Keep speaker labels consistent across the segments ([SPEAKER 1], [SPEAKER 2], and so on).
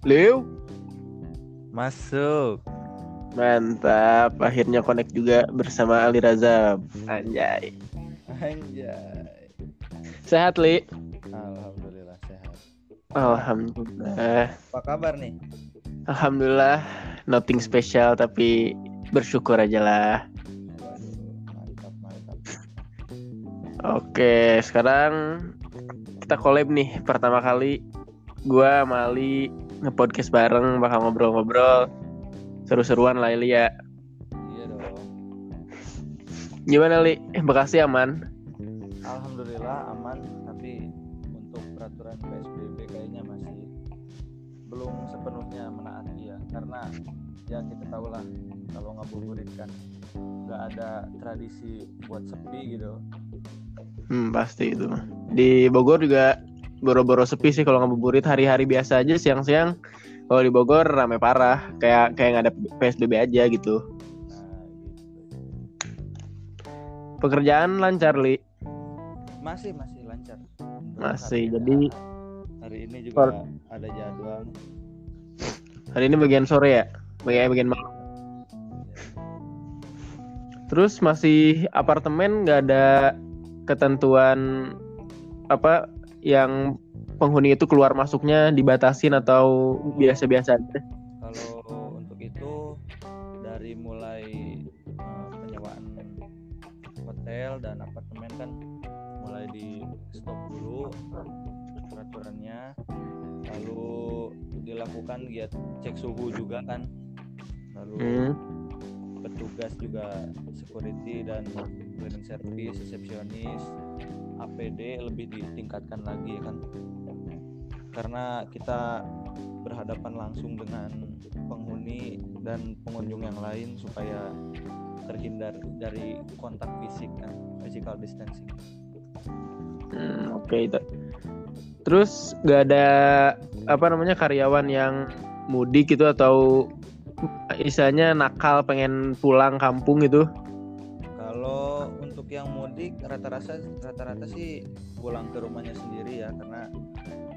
[SPEAKER 1] Liu.
[SPEAKER 2] Masuk.
[SPEAKER 1] Mantap, akhirnya connect juga bersama Ali Razam. Anjay.
[SPEAKER 2] Anjay.
[SPEAKER 1] Sehat, Li?
[SPEAKER 2] Alhamdulillah sehat.
[SPEAKER 1] Alhamdulillah.
[SPEAKER 2] Apa kabar nih?
[SPEAKER 1] Alhamdulillah, nothing special tapi bersyukur aja lah.
[SPEAKER 2] Mantap mantap.
[SPEAKER 1] Oke, sekarang kita collab nih pertama kali gua sama Ali nge-podcast bareng bakal ngobrol-ngobrol seru-seruan lah Li ya.
[SPEAKER 2] Iya dong.
[SPEAKER 1] Gimana Li? Eh, Bekasi aman?
[SPEAKER 2] Alhamdulillah aman tapi untuk peraturan PSBB kayaknya masih belum sepenuhnya menaati ya karena ya kita tahu lah kalau ngabuburit kan nggak ada tradisi buat sepi gitu
[SPEAKER 1] Hmm, pasti itu. Di Bogor juga boro-boro sepi sih kalau ngabuburit hari-hari biasa aja siang-siang. Kalau di Bogor rame parah, kayak kayak nggak ada PSBB aja gitu. Pekerjaan lancar Li.
[SPEAKER 2] masih masih lancar Untuk
[SPEAKER 1] Masih,
[SPEAKER 2] hari-
[SPEAKER 1] jadi-
[SPEAKER 2] hari ini juga ada jadwal
[SPEAKER 1] Hari ini bagian sore ya, bagian bagian malam. Terus masih apartemen nggak ada ketentuan apa yang penghuni itu keluar masuknya dibatasin atau biasa-biasa aja.
[SPEAKER 2] kalau untuk itu dari mulai eh, penyewaan hotel dan apartemen kan mulai di stop dulu peraturannya lalu dilakukan giat cek suhu juga kan lalu
[SPEAKER 1] Hmm.
[SPEAKER 2] petugas juga security dan cleaning service resepsionis APD lebih ditingkatkan lagi kan karena kita berhadapan langsung dengan penghuni dan pengunjung yang lain supaya terhindar dari kontak fisik kan physical distancing
[SPEAKER 1] Hmm, Oke itu. Terus nggak ada apa namanya karyawan yang mudik gitu atau istilahnya nakal pengen pulang kampung gitu?
[SPEAKER 2] Mudik rata-rata rata-rata sih pulang ke rumahnya sendiri ya karena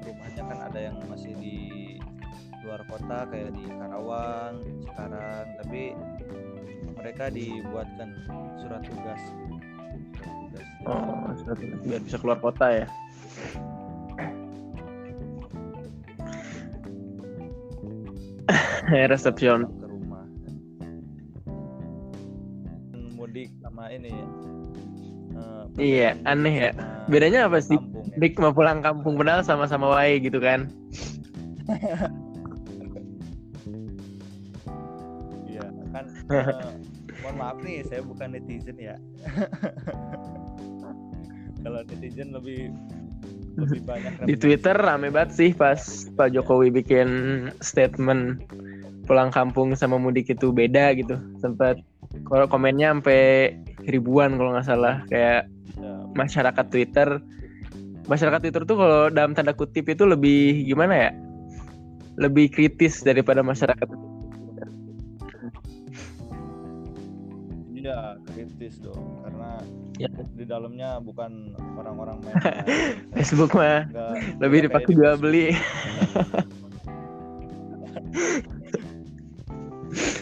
[SPEAKER 2] rumahnya kan ada yang masih di luar kota kayak di Karawang, Cikarang, tapi mereka dibuatkan surat tugas. Surat tugas.
[SPEAKER 1] Oh, biar bisa keluar kota ya. Resepsion.
[SPEAKER 2] ke rumah. Mudik sama ini ya.
[SPEAKER 1] Iya, aneh ya. Bedanya apa sih?
[SPEAKER 2] kampung ya.
[SPEAKER 1] Dik mau pulang kampung padahal sama-sama wae gitu kan.
[SPEAKER 2] Iya kan. eh, mohon maaf nih, saya bukan netizen ya. Kalau netizen lebih lebih banyak
[SPEAKER 1] Di. Twitter rame banget sih pas Pak Jokowi bikin statement pulang kampung sama mudik itu beda gitu. Sempat kalau komennya sampai ribuan kalau nggak salah. Kayak
[SPEAKER 2] Ya,
[SPEAKER 1] masyarakat Twitter. Masyarakat Twitter tuh kalau dalam tanda kutip itu lebih gimana ya? Lebih kritis daripada masyarakat.
[SPEAKER 2] Iya, kritis dong. Karena
[SPEAKER 1] Ya.
[SPEAKER 2] di dalamnya bukan orang-orang main.
[SPEAKER 1] Facebook mah lebih dipakai jual
[SPEAKER 2] Facebook.
[SPEAKER 1] beli.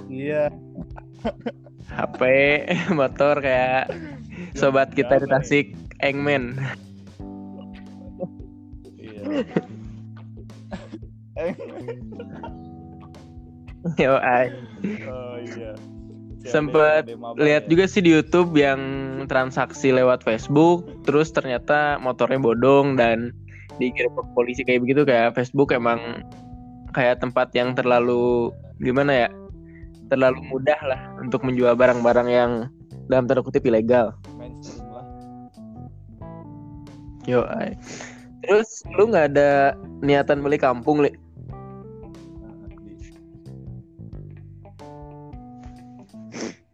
[SPEAKER 2] Iya.
[SPEAKER 1] HP motor kayak sobat kita di? Tasik Engman
[SPEAKER 2] Iya.
[SPEAKER 1] yo ay.
[SPEAKER 2] oh iya.
[SPEAKER 1] Sempet lihat
[SPEAKER 2] ya.
[SPEAKER 1] juga sih di YouTube yang transaksi lewat Facebook terus ternyata motornya bodong dan dikirim ke polisi kayak begitu kayak Facebook emang kayak tempat yang terlalu gimana ya terlalu mudah lah untuk menjual barang-barang yang dalam tanda kutip ilegal
[SPEAKER 2] mainstream lah.
[SPEAKER 1] yo ay. terus lu nggak ada niatan beli kampung li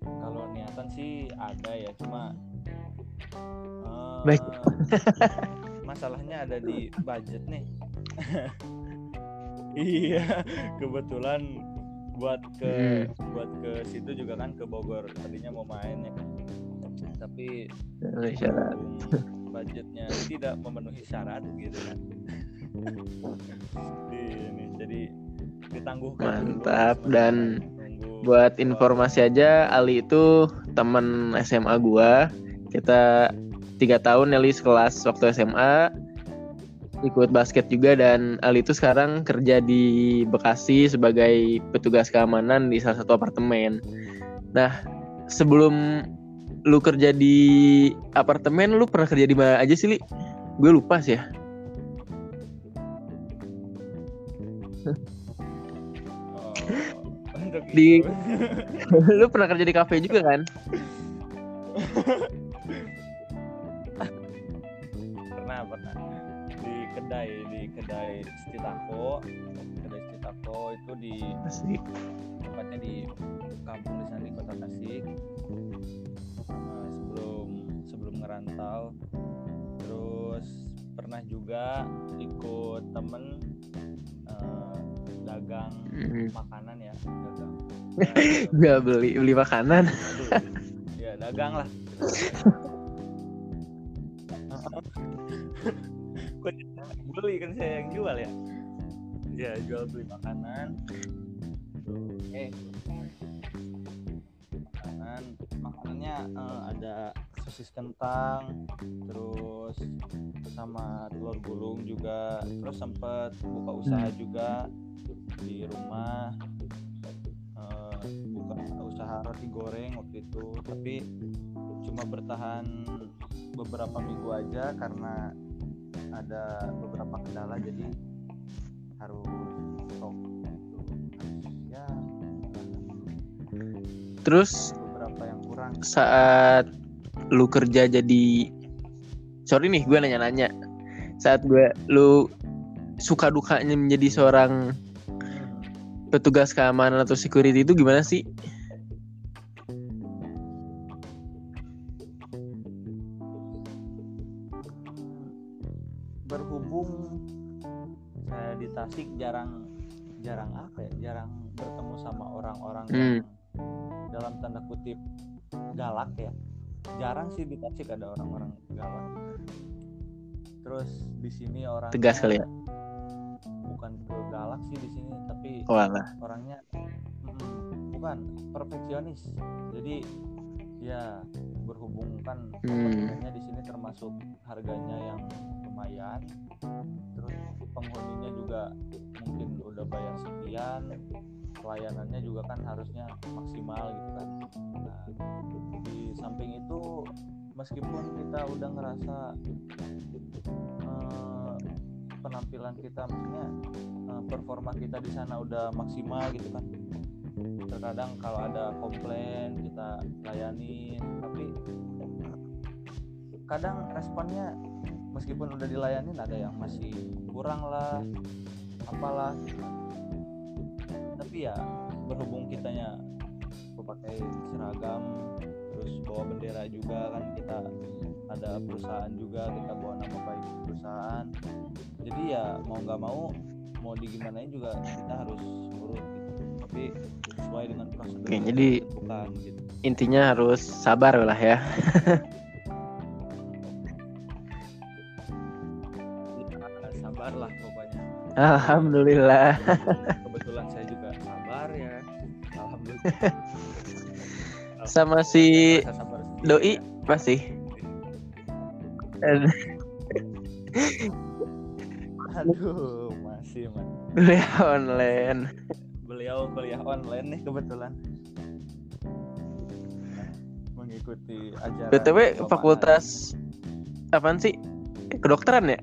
[SPEAKER 2] Kalau niatan sih ada ya, cuma eh,
[SPEAKER 1] Baik.
[SPEAKER 2] masalahnya ada di budget nih. iya, kebetulan buat ke buat ke situ juga kan ke Bogor tadinya mau main ya kan. Tapi berhubung budgetnya tidak memenuhi syarat gitu kan. Di ini jadi ditangguhkan dulu
[SPEAKER 1] Mantap,
[SPEAKER 2] sementara
[SPEAKER 1] dan
[SPEAKER 2] nunggu
[SPEAKER 1] Buat informasi aja, Ali itu teman SMA gua. Kita tiga tahun Nelly sekelas waktu SMA ikut basket juga dan Ali itu sekarang kerja di Bekasi sebagai petugas keamanan di salah satu apartemen. Nah, sebelum lu kerja di apartemen, lu pernah kerja di mana aja sih, Li? Gue lupa sih ya.
[SPEAKER 2] Oh,
[SPEAKER 1] Di-
[SPEAKER 2] itu.
[SPEAKER 1] lu pernah kerja di kafe juga kan?
[SPEAKER 2] kedai di kedai Citako kedai Citako itu di
[SPEAKER 1] Asik.
[SPEAKER 2] tempatnya di kampung di sana di kota Tasik Eh, sebelum sebelum ngerantau terus pernah juga ikut temen eh, dagang
[SPEAKER 1] Mhm.
[SPEAKER 2] makanan ya dagang
[SPEAKER 1] Gak beli beli makanan.
[SPEAKER 2] Aduh, ya dagang lah Kok beli kan saya yang jual ya? Ya jual beli makanan. Eh makanan. Makanannya eh, ada sosis kentang terus sama telur gulung juga. Terus sempet buka usaha juga di rumah. Eh, buka usaha roti goreng waktu itu. Tapi cuma bertahan beberapa minggu aja karena ada beberapa kendala jadi harus stop gitu. ya
[SPEAKER 1] Terus
[SPEAKER 2] beberapa yang kurang
[SPEAKER 1] saat lu kerja jadi sorry nih gue nanya-nanya saat gue lu suka dukanya menjadi seorang petugas keamanan atau security itu gimana sih?
[SPEAKER 2] Tanda kutip galak ya jarang sih di Tasik ada orang-orang galak terus di sini orang
[SPEAKER 1] Tegas kali ya?
[SPEAKER 2] bukan galak sih di sini tapi
[SPEAKER 1] Walah.
[SPEAKER 2] orangnya mm, bukan perfeksionis jadi ya berhubung kan
[SPEAKER 1] Hmm.
[SPEAKER 2] di sini termasuk harganya yang lumayan terus penghuninya juga mungkin udah bayar sekian pelayanannya juga kan harusnya maksimal gitu kan. Nah, di samping itu meskipun kita udah ngerasa eh, penampilan kita maksudnya eh, performa kita di sana udah maksimal gitu kan. Terkadang kalau ada komplain kita layanin tapi kadang responnya meskipun udah dilayanin ada yang masih kurang lah apalah tapi ya berhubung kitanya pakai seragam terus bawa bendera juga kan kita ada perusahaan juga kita bawa nama baik perusahaan jadi ya mau nggak mau mau digimanain juga kita harus nurut gitu tapi sesuai dengan prosedur
[SPEAKER 1] Oke, jadi-
[SPEAKER 2] ditentukan, gitu
[SPEAKER 1] Intinya harus sabar lah ya.
[SPEAKER 2] Ya, sabar lah pokoknya
[SPEAKER 1] Alhamdulillah. Sama si doi masih.
[SPEAKER 2] aduh masih man
[SPEAKER 1] Kuliah online.
[SPEAKER 2] beliau kuliah online nih kebetulan mengikuti ajaran
[SPEAKER 1] BTW fakultas apaan sih? Kedokteran ya?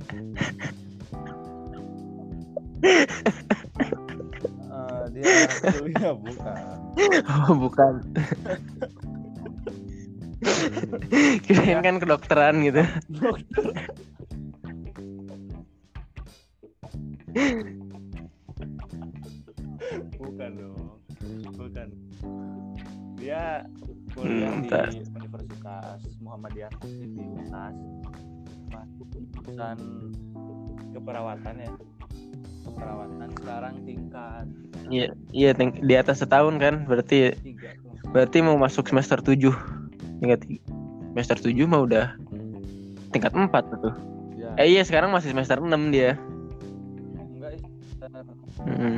[SPEAKER 2] Eh, dia kuliah bukan
[SPEAKER 1] Oh, bukan. Kirain kan kedokteran gitu.
[SPEAKER 2] dokter bukan dong bukan dia kuliah
[SPEAKER 1] Hmm,
[SPEAKER 2] di
[SPEAKER 1] tas.
[SPEAKER 2] Universitas Muhammadiyah di UNAS masuk jurusan keperawatan ya keperawatan sekarang tingkat
[SPEAKER 1] Iya, iya ting- di atas setahun kan, berarti
[SPEAKER 2] tiga
[SPEAKER 1] berarti mau masuk semester 7. Tingkat ti- semester 7 mah udah tingkat 4 tuh.
[SPEAKER 2] ya
[SPEAKER 1] Eh iya, sekarang masih semester 6 dia.
[SPEAKER 2] enggak eh,
[SPEAKER 1] Mm-mm.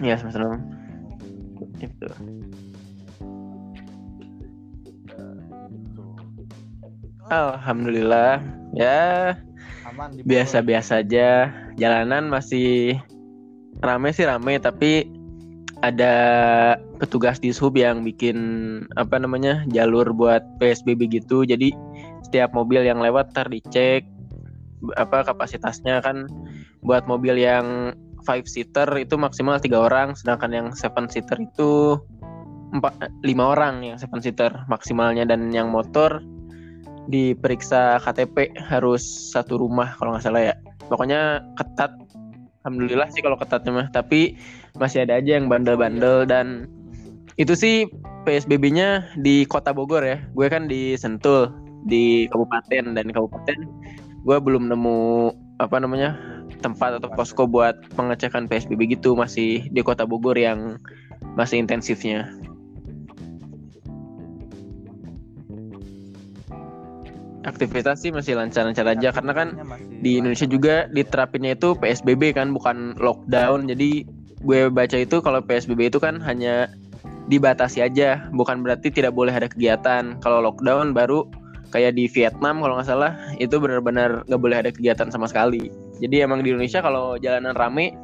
[SPEAKER 1] ya semester enam itu
[SPEAKER 2] Gitu.
[SPEAKER 1] alhamdulillah ya
[SPEAKER 2] aman
[SPEAKER 1] biasa-biasa aja. Jalanan masih rame sih rame tapi ada petugas di sub yang bikin apa namanya jalur buat PSBB gitu. Jadi setiap mobil yang lewat ter dicek apa kapasitasnya kan. Buat mobil yang five seater itu maksimal tiga orang sedangkan yang seven seater itu empat lima orang yang seven seater maksimalnya. Dan yang motor diperiksa KTP harus satu rumah kalau nggak salah ya. Pokoknya ketat. Alhamdulillah sih kalau ketatnya mah. Tapi masih ada aja yang bandel-bandel dan itu sih PSBB-nya di Kota Bogor ya. Gue kan di Sentul di kabupaten. Dan di kabupaten gue belum nemu apa namanya tempat atau posko buat pengecekan PSBB gitu. Masih di Kota Bogor yang masih intensifnya aktivitas sih masih lancar-lancar aja karena kan di Indonesia juga diterapinnya itu PSBB kan bukan lockdown. Jadi gue baca itu kalau PSBB itu kan hanya dibatasi aja bukan berarti tidak boleh ada kegiatan. Kalau lockdown baru kayak di Vietnam kalau nggak salah itu benar-benar nggak boleh ada kegiatan sama sekali. Jadi emang di Indonesia kalau jalanan rame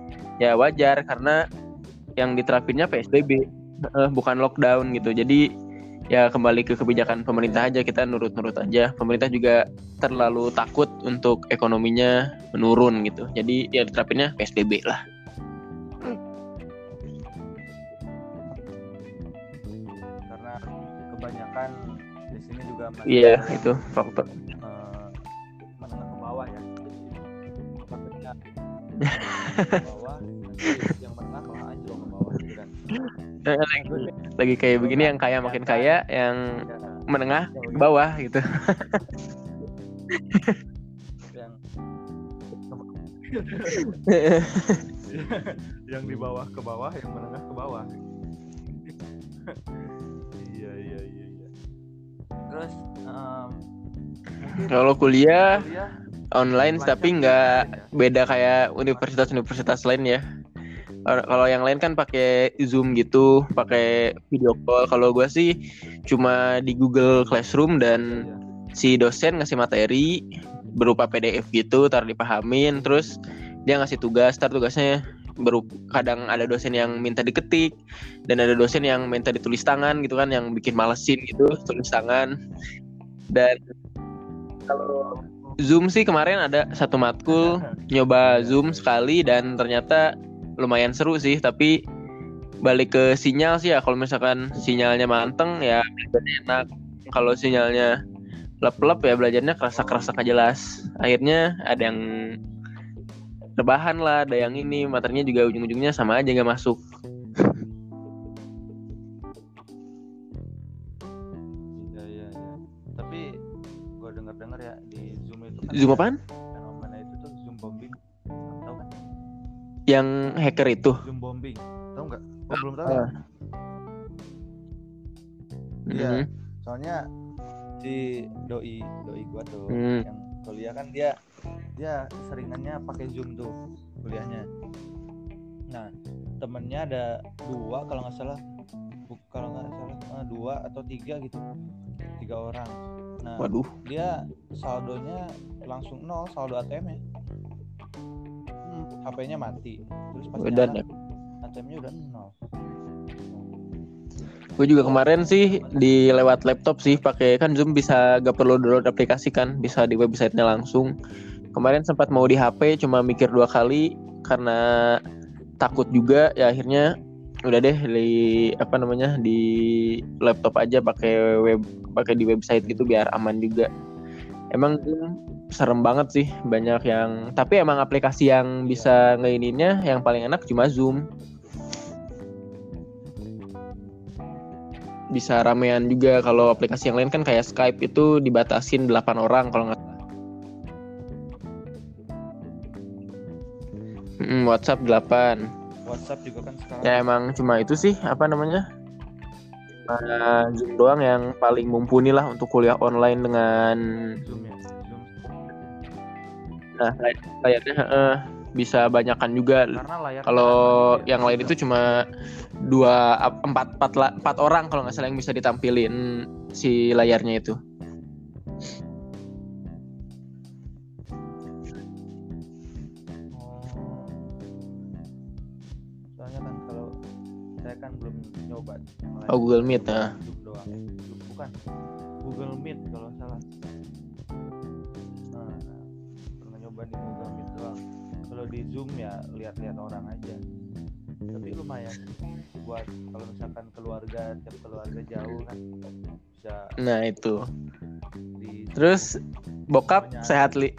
[SPEAKER 1] ya wajar karena yang diterapinnya PSBB eh, bukan lockdown gitu. Jadi ya kembali ke kebijakan pemerintah aja kita nurut-nurut aja pemerintah juga terlalu takut untuk ekonominya menurun gitu. Jadi ya diterapinnya PSBB lah.
[SPEAKER 2] karena kebanyakan di sini juga
[SPEAKER 1] Iya, itu faktor.
[SPEAKER 2] eh, menengah ke bawah ya ke bawah
[SPEAKER 1] lagi, lagi kayak begini yang kaya makin kaya, yang
[SPEAKER 2] Ya,
[SPEAKER 1] menengah ke bawah gitu.
[SPEAKER 2] yang yang di bawah ke bawah yang menengah ke bawah iya iya iya iya terus
[SPEAKER 1] Kalau kuliah
[SPEAKER 2] kuliah
[SPEAKER 1] online
[SPEAKER 2] lancar
[SPEAKER 1] tapi nggak beda kayak universitas-universitas lain ya. Kalau- Kalau yang lain kan pakai Zoom gitu, pakai video call. Kalau gua sih cuma di Google Classroom dan
[SPEAKER 2] Iya.
[SPEAKER 1] si dosen ngasih materi berupa PDF gitu, tar dipahamin, terus dia ngasih tugas, tar tugasnya berupa kadang ada dosen yang minta diketik dan ada dosen yang minta ditulis tangan gitu kan, yang bikin malesin gitu tulis tangan. Dan kalau Zoom sih kemarin ada satu matkul nyoba Zoom sekali dan ternyata lumayan seru sih, tapi balik ke sinyal sih ya kalau misalkan sinyalnya manteng ya belajarnya enak. Kalau sinyalnya lep-lep ya belajarnya kerasa-kerasa gak jelas. Akhirnya ada yang rebahan lah, ada yang ini materinya juga ujung-ujungnya sama aja nggak masuk.
[SPEAKER 2] Iya iya iya. Tapi gue dengar ya di Zoom itu kan
[SPEAKER 1] Zoom apaan? Yang hacker itu.
[SPEAKER 2] Zoom bombing. Tahu nggak? Oh, belum tahu.
[SPEAKER 1] Ah.
[SPEAKER 2] ya? Iya.
[SPEAKER 1] Mhm.
[SPEAKER 2] Soalnya si doi doi gua tuh
[SPEAKER 1] Hmm.
[SPEAKER 2] yang kuliah kan dia dia seringannya pakai Zoom tuh kuliahnya. Nah, temennya ada dua kalau nggak salah kalau nggak salah eh, dua atau tiga gitu tiga orang nah
[SPEAKER 1] Waduh.
[SPEAKER 2] dia saldonya langsung nol saldo ATM nya HP-nya mati terus pas
[SPEAKER 1] Udah
[SPEAKER 2] nyala, ATM-nya udah nol
[SPEAKER 1] Gue juga kemarin sih di lewat laptop sih pakai kan Zoom bisa gak perlu download aplikasi kan, bisa di websitenya langsung. Kemarin sempat mau di HP cuma mikir dua kali karena takut juga ya akhirnya udah deh di apa namanya di laptop aja pakai web pakai di website gitu biar aman juga. Emang Zoom serem banget sih banyak yang tapi emang aplikasi yang bisa ngeininnya yang paling enak cuma Zoom. bisa ramean juga kalau aplikasi yang lain kan kayak Skype itu dibatasin 8 orang kalau nggak. Mm, WhatsApp 8
[SPEAKER 2] WhatsApp juga kan sekarang
[SPEAKER 1] ya emang cuma itu sih apa namanya Eh, Zoom doang yang paling mumpuni lah untuk kuliah online dengan
[SPEAKER 2] Zoom ya
[SPEAKER 1] nah lay- layarnya eh, bisa banyakan juga kalau
[SPEAKER 2] kanan
[SPEAKER 1] yang lain itu cuma dua empat empat empat orang kalau nggak salah yang bisa ditampilin si layarnya itu
[SPEAKER 2] Oh. soalnya kan kalau saya kan belum nyoba.
[SPEAKER 1] Oh, Google Meet, nah.
[SPEAKER 2] Doang bukan Google Meet kalau salah di Zoom ya lihat-lihat orang aja. Tapi lumayan buat kalau misalkan keluarga tiap keluarga jauh kan bisa
[SPEAKER 1] nah itu.
[SPEAKER 2] di
[SPEAKER 1] terus bokap sehat li?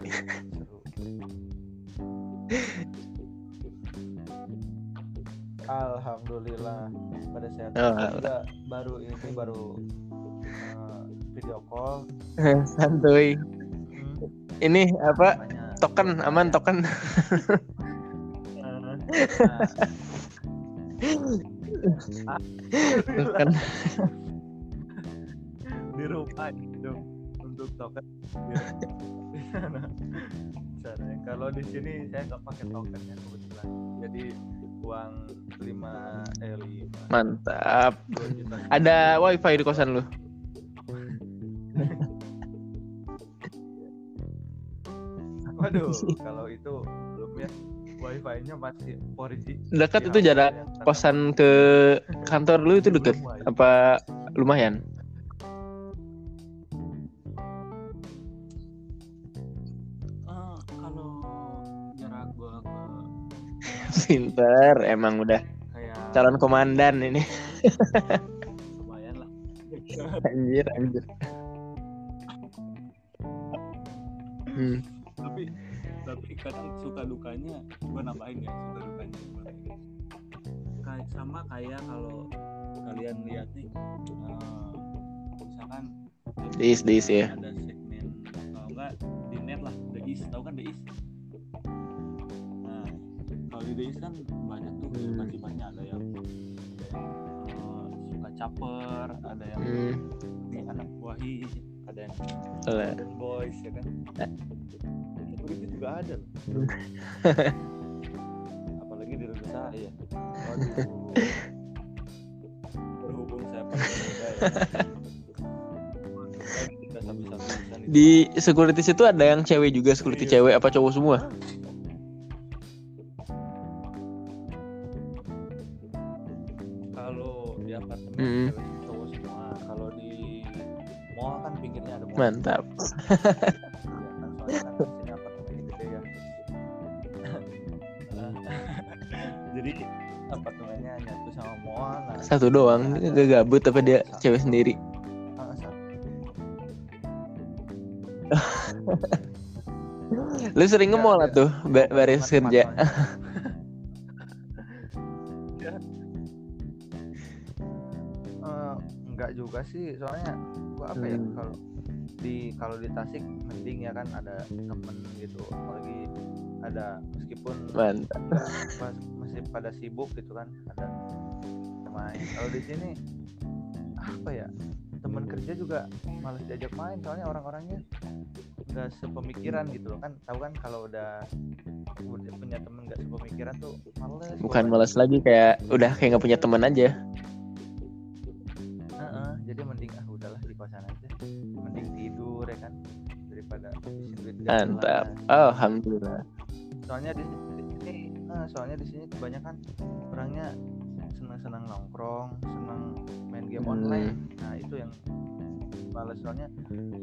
[SPEAKER 2] Alhamdulillah pada sehat.
[SPEAKER 1] Oh,
[SPEAKER 2] juga baru ini baru eh, video call.
[SPEAKER 1] Santuy.
[SPEAKER 2] Hmm,
[SPEAKER 1] ini apa token aman token.
[SPEAKER 2] Nah,
[SPEAKER 1] token.
[SPEAKER 2] Di rumah gitu untuk token. Di sana Di sana. kalau di sini saya nggak pakai tokennya kebetulan. Jadi uang 5 eh 5
[SPEAKER 1] mantap.
[SPEAKER 2] 2 juta.
[SPEAKER 1] Ada wifi di kosan lu
[SPEAKER 2] waduh kalau itu belum ya. Wifi-nya masih 4G
[SPEAKER 1] dekat
[SPEAKER 2] Di
[SPEAKER 1] itu jarak
[SPEAKER 2] ya,
[SPEAKER 1] kosan ke kantor lu itu
[SPEAKER 2] wifi.
[SPEAKER 1] apa lumayan?
[SPEAKER 3] Eh, kalau jarak gua ke
[SPEAKER 1] pinter emang udah
[SPEAKER 3] kayak
[SPEAKER 1] calon komandan ini.
[SPEAKER 3] Lumayan lah.
[SPEAKER 1] Anjir anjir. Hmm.
[SPEAKER 3] tapi tapi kadang suka dukanya gua nambahin ya suka dukanya kayak sama kayak kalau kalian lihat nih eh, misalkan
[SPEAKER 1] Diis, diis ya.
[SPEAKER 3] ada
[SPEAKER 2] apalagi di rumah saya. Waduh.
[SPEAKER 3] Berhubung saya paling muda ya.
[SPEAKER 1] Di securities itu ada yang cewek juga security
[SPEAKER 2] Iya.
[SPEAKER 1] cewek apa cowok semua?
[SPEAKER 2] Kalau di apartemen
[SPEAKER 1] Mm.
[SPEAKER 2] cewek cowok semua kalau di mall kan pinggirnya ada mall
[SPEAKER 1] mantap
[SPEAKER 2] jadi apartemennya nyatu sama mall nah
[SPEAKER 1] satu doang gak gabut apa dia cewek sendiri
[SPEAKER 2] ah, satu.
[SPEAKER 1] lu sering
[SPEAKER 2] Ya,
[SPEAKER 1] nge-mall
[SPEAKER 2] dia-
[SPEAKER 1] tuh ba- baris
[SPEAKER 2] Teman-teman
[SPEAKER 1] kerja
[SPEAKER 2] soalnya. Ya. Eh, enggak juga sih soalnya gua apa ya
[SPEAKER 1] Hmm.
[SPEAKER 2] kalau di kalau di Tasik mending ya kan ada temen gitu apalagi ada meskipun
[SPEAKER 1] mantap
[SPEAKER 2] pas- pada sibuk gitu kan ada main. Kalau di sini apa ya teman kerja juga males diajak main soalnya orang-orangnya nggak sepemikiran gitu loh. Kan tahu kan kalau udah punya temen nggak sepemikiran tuh males.
[SPEAKER 1] Bukan malas lagi kayak udah kayak nggak punya teman aja.
[SPEAKER 2] Jadi mending ah udahlah di kosan aja. Mending tidur ya kan daripada
[SPEAKER 1] mantap.
[SPEAKER 2] jelas.
[SPEAKER 1] alhamdulillah.
[SPEAKER 2] Soalnya di, eh, soalnya di sini kebanyakan orangnya senang-senang nongkrong senang main game
[SPEAKER 1] Hmm.
[SPEAKER 2] online. Nah itu yang males. Soalnya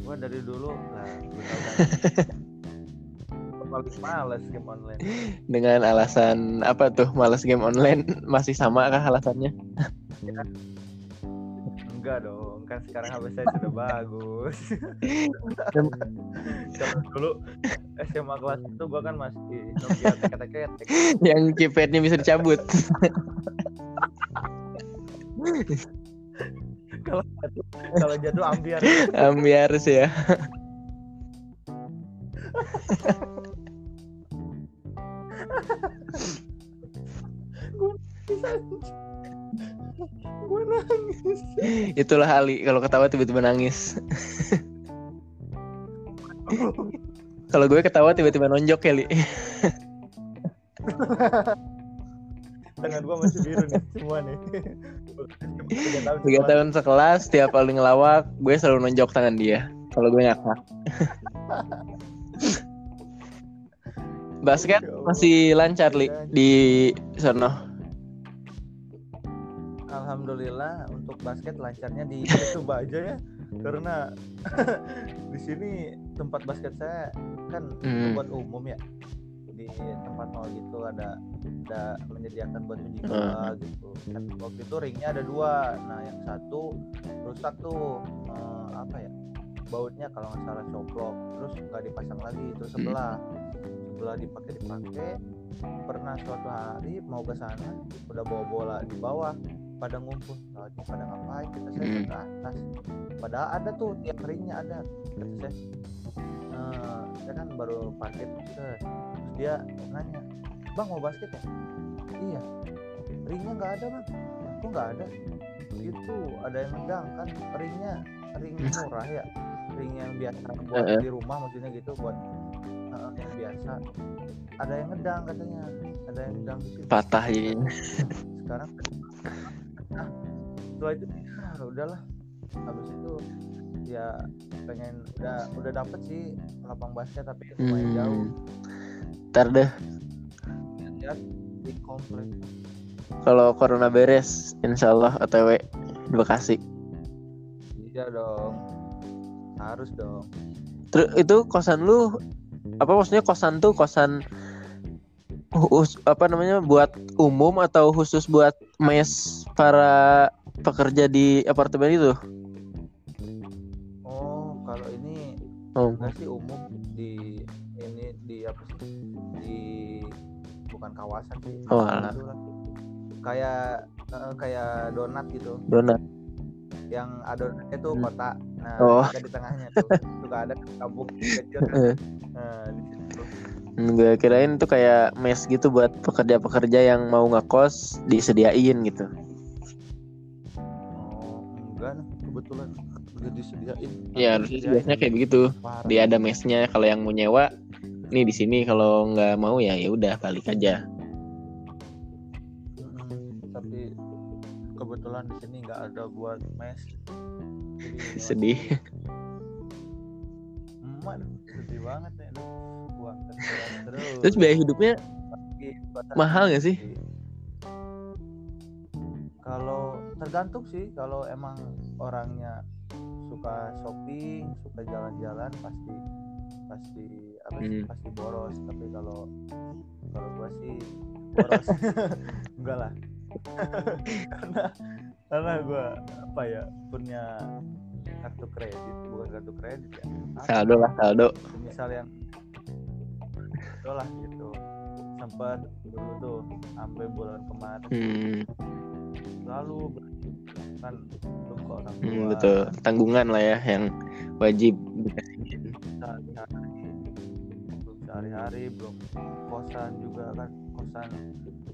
[SPEAKER 2] gua dari dulu lah kan. Paling males game online.
[SPEAKER 1] Dengan alasan apa tuh? Malas game online masih sama kah alasannya?
[SPEAKER 2] Enggak dong kan sekarang HP saya sudah bagus. Kalau dulu SMA kelas itu gua kan masih Nokia teket-teket
[SPEAKER 1] yang keypadnya bisa dicabut.
[SPEAKER 2] Kalau jatuh kalau jatuh ambiar.
[SPEAKER 1] Ambiar sih ya.
[SPEAKER 2] Gue nangis.
[SPEAKER 1] Itulah Ali kalau ketawa tiba-tiba nangis. Kalau gue ketawa tiba-tiba nonjok ya Li
[SPEAKER 2] tangan gua masih biru nih semua nih. Tiga tahun
[SPEAKER 1] tiga tahun sekelas tiap kali ngelawak gue selalu nonjok tangan dia kalau gue ngakak. Basket
[SPEAKER 2] Ya
[SPEAKER 1] masih lancar li di sono
[SPEAKER 2] Alhamdulillah untuk basket lancarnya di coba aja ya. Karena di sini tempat basket saya kan
[SPEAKER 1] Hmm.
[SPEAKER 2] buat umum ya. Di tempat mall gitu ada ada menyediakan buat uji
[SPEAKER 1] Hmm.
[SPEAKER 2] coba gitu. Kan waktu itu ringnya ada dua. Nah yang satu rusak tuh eh, apa ya bautnya kalau nggak salah coplok terus nggak dipasang lagi terus sebelah. Sebelah dipakai dipakai. Pernah suatu hari mau ke sana udah bawa bola di bawah pada ngumpul "Ah, ini pada ngapain kita saya
[SPEAKER 1] Hmm.
[SPEAKER 2] ke atas. Padahal ada tuh tiap ringnya ada kata saya "Eh, saya kan baru set." terus dia nanya bang mau basket ya? Iya. Ringnya nggak ada bang. Aku nggak ada? Itu ada yang ngedang kan ringnya ring murah ya. Ring yang biasa buat di rumah maksudnya gitu buat eh, yang biasa. Ada yang ngedang katanya. Ada yang ngedang di situ.
[SPEAKER 1] Patah jadinya
[SPEAKER 2] sekarang ah setelah itu ah, udahlah. Habis itu ya pengen udah udah dapet sih lapang basket tapi lumayan jauh.
[SPEAKER 1] Hmm. ntar deh.
[SPEAKER 2] Lihat di komplek.
[SPEAKER 1] Kalau corona beres insya Allah OTW di Bekasi.
[SPEAKER 2] Iya dong. Harus dong.
[SPEAKER 1] Terus itu kosan lu apa maksudnya kosan tuh kosan apa namanya buat umum atau khusus buat mes para pekerja di apartemen itu
[SPEAKER 2] oh kalau ini
[SPEAKER 1] oh
[SPEAKER 2] enggak sih umum di ini di apa sih di bukan kawasan sih
[SPEAKER 1] Oh, alah.
[SPEAKER 2] Itulah. kayak eh, kayak donat gitu
[SPEAKER 1] donat
[SPEAKER 2] yang adonannya tuh
[SPEAKER 1] Hmm.
[SPEAKER 2] kota nah
[SPEAKER 1] Oh.
[SPEAKER 2] ada di tengahnya tuh suka ada kampung kecil kan.
[SPEAKER 1] Eh.
[SPEAKER 2] nah di situ
[SPEAKER 1] gue kirain tuh kayak mes gitu buat pekerja-pekerja yang mau ngekos disediain gitu
[SPEAKER 2] kebetulan udah disediain.
[SPEAKER 1] Ya harusnya biasanya kayak begitu.
[SPEAKER 2] Parah.
[SPEAKER 1] dia ada mesnya kalau yang mau nyewa nih di sini kalau nggak mau ya ya udah balik aja.
[SPEAKER 2] Mm, tapi kebetulan di sini nggak ada buat mes.
[SPEAKER 1] Sedih.
[SPEAKER 2] Emak sedih banget ya buang terus. Terus
[SPEAKER 1] biaya hidupnya mahal nggak sih?
[SPEAKER 2] kalau tergantung sih kalau emang orangnya suka shopping suka jalan-jalan pasti pasti apa sih
[SPEAKER 1] Hmm.
[SPEAKER 2] pasti boros. Tapi kalau kalau gua sih boros. Enggak lah. Karena karena gua apa ya punya kartu kredit. Bukan kartu kredit ya.
[SPEAKER 1] Saldo lah saldo.
[SPEAKER 2] Misal yang itu lah gitu. Sempat dulu tuh sampai bulan kemarin
[SPEAKER 1] hmm,
[SPEAKER 2] lalu kan belum ke orang tua.
[SPEAKER 1] hmm, betul. Tanggungan lah ya yang wajib
[SPEAKER 2] sehari-hari. Belum sehari-hari belum kosan juga kan. Kosan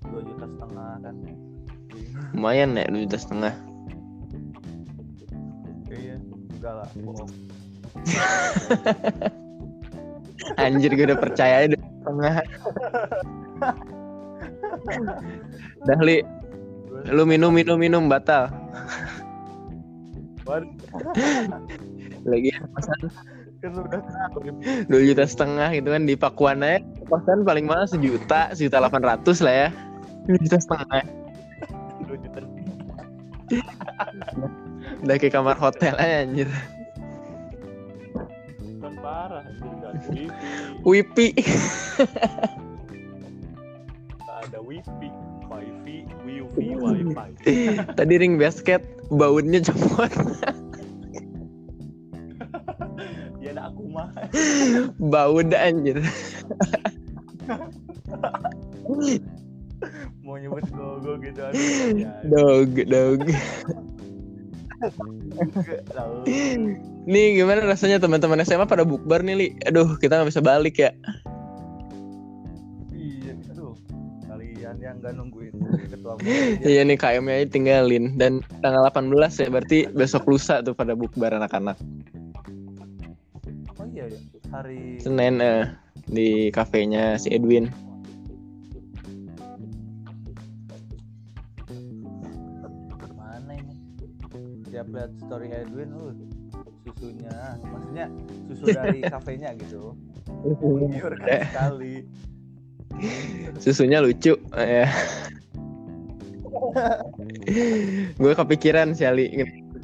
[SPEAKER 2] dua juta setengah kan.
[SPEAKER 1] Lumayan ya dua juta setengah.
[SPEAKER 2] Iya enggak lah bohong.
[SPEAKER 1] Anjir gue udah percaya setengah. Dah li lu minum minum. minum batal.
[SPEAKER 2] Waduh,
[SPEAKER 1] lagi kosan
[SPEAKER 2] kan
[SPEAKER 1] dua juta setengah gitu kan di Pakuan aja. Kosan paling mahal sejuta sejuta delapan ratus lah ya. Dua juta setengah.
[SPEAKER 2] Dua juta.
[SPEAKER 1] Udah kayak kamar hotel aja anjir.
[SPEAKER 3] Kan parah
[SPEAKER 1] wipi
[SPEAKER 3] wifi
[SPEAKER 1] tadi ring basket bautnya copot
[SPEAKER 3] ya ada aku mah
[SPEAKER 1] bau dah anjir.
[SPEAKER 2] Mau nyebut gogo gitu aduh ya.
[SPEAKER 1] Dog dog. Nih gimana rasanya teman-teman SMA pada bukber nih li? Aduh kita nggak bisa balik ya.
[SPEAKER 2] Iya aduh. Kalian yang nggak muda
[SPEAKER 1] iya nih KM-nya tinggalin dan tanggal 18 ya berarti besok lusa tuh pada bukber anak-anak.
[SPEAKER 2] Oh iya ya, hari
[SPEAKER 1] Senin eh, di kafenya si Edwin.
[SPEAKER 2] Mana ini? Dia lihat story Edwin lu. susunya, maksudnya susu dari kafenya gitu. Murah kan
[SPEAKER 1] eh.
[SPEAKER 2] sekali.
[SPEAKER 1] Susunya lucu, ya gue kepikiran sih Ali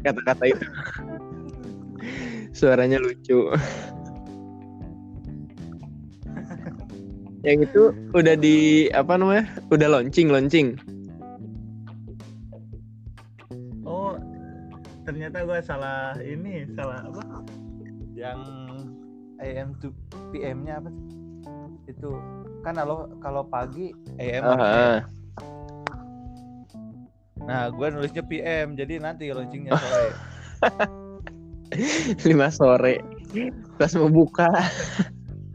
[SPEAKER 1] kata-kata itu. Suaranya lucu. Yang itu udah di apa namanya? Udah launching, launching.
[SPEAKER 3] oh ternyata gue salah ini salah apa
[SPEAKER 2] yang AM to PM-nya apa sih? itu kan kalau kalau pagi AM
[SPEAKER 1] Ah,
[SPEAKER 2] nah gue nulisnya PM jadi nanti launchingnya sore
[SPEAKER 1] lima sore. Pas mau buka,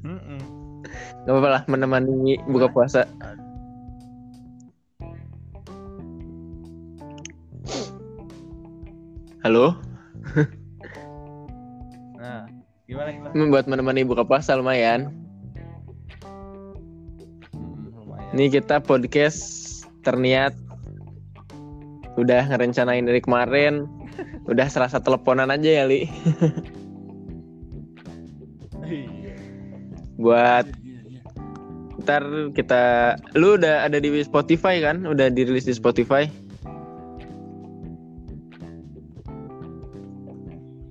[SPEAKER 2] Mm-mm.
[SPEAKER 1] nggak apa-apa lah menemani buka puasa. Halo,
[SPEAKER 2] nah gimana gimana
[SPEAKER 1] buat menemani buka puasa lumayan.
[SPEAKER 2] Mm, lumayan
[SPEAKER 1] Ini kita podcast terniat udah ngerencanain dari kemarin, udah serasa teleponan aja ya Li.
[SPEAKER 2] Iya.
[SPEAKER 1] Buat
[SPEAKER 3] Iya, iya.
[SPEAKER 1] ntar kita, lu udah ada di Spotify kan? Udah dirilis di Spotify?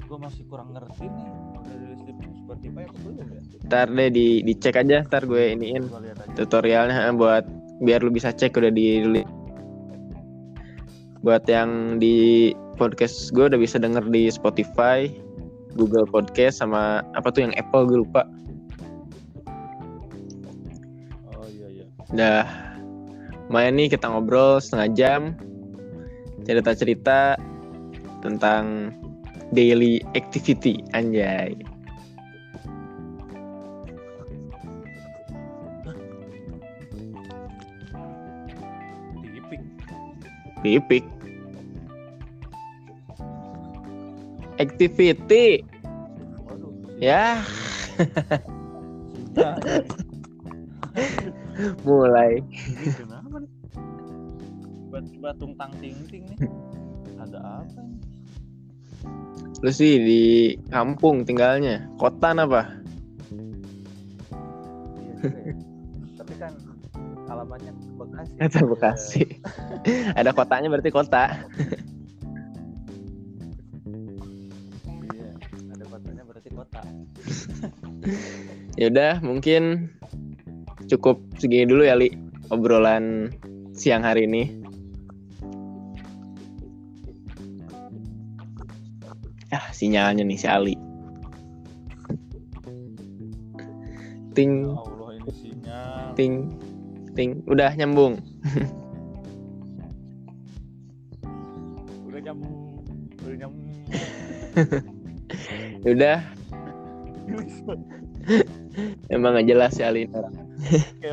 [SPEAKER 2] gue masih kurang ngerti nih udah rilis di Spotify apa belum ya
[SPEAKER 1] Ntar deh di dicek aja, ntar gue iniin tutorialnya eh, buat biar lu bisa cek udah dirilis. Buat yang di podcast gue udah bisa denger di Spotify, Google Podcast sama apa tuh yang Apple gue lupa.
[SPEAKER 2] oh iya iya
[SPEAKER 1] Udah main nih kita ngobrol setengah jam cerita-cerita tentang daily activity anjay. Pipik. Activity
[SPEAKER 2] waduh
[SPEAKER 1] ya mulai.
[SPEAKER 2] Nih tiba-tiba tungtang ting ting nih ada apa ini
[SPEAKER 1] Lu sih di kampung tinggalnya. Kota apa?
[SPEAKER 2] iya ya. tapi kan alamatnya Bekasi
[SPEAKER 1] Kata Bekasi. Ada kotanya berarti kota.
[SPEAKER 2] iya ada kotanya berarti kota
[SPEAKER 1] Yaudah mungkin cukup segini dulu ya Li obrolan siang hari ini. Ah sinyalnya nih si Ali.
[SPEAKER 2] ya
[SPEAKER 1] Ting
[SPEAKER 2] Allah ini sinyal
[SPEAKER 1] ting ting udah nyambung.
[SPEAKER 2] udah nyambung udah nyambung
[SPEAKER 1] Udah emang gak jelas si Ali.
[SPEAKER 2] oke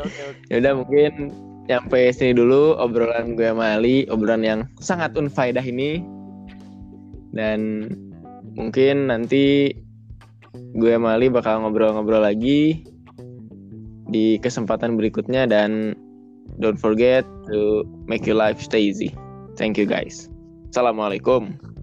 [SPEAKER 2] oke oke
[SPEAKER 1] Yaudah mungkin sampai sini dulu obrolan gue sama Ali, obrolan yang sangat unfaedah ini. Dan mungkin nanti gue sama Ali bakal ngobrol-ngobrol lagi di kesempatan berikutnya dan don't forget to make your life stay easy. Thank you guys. Assalamualaikum.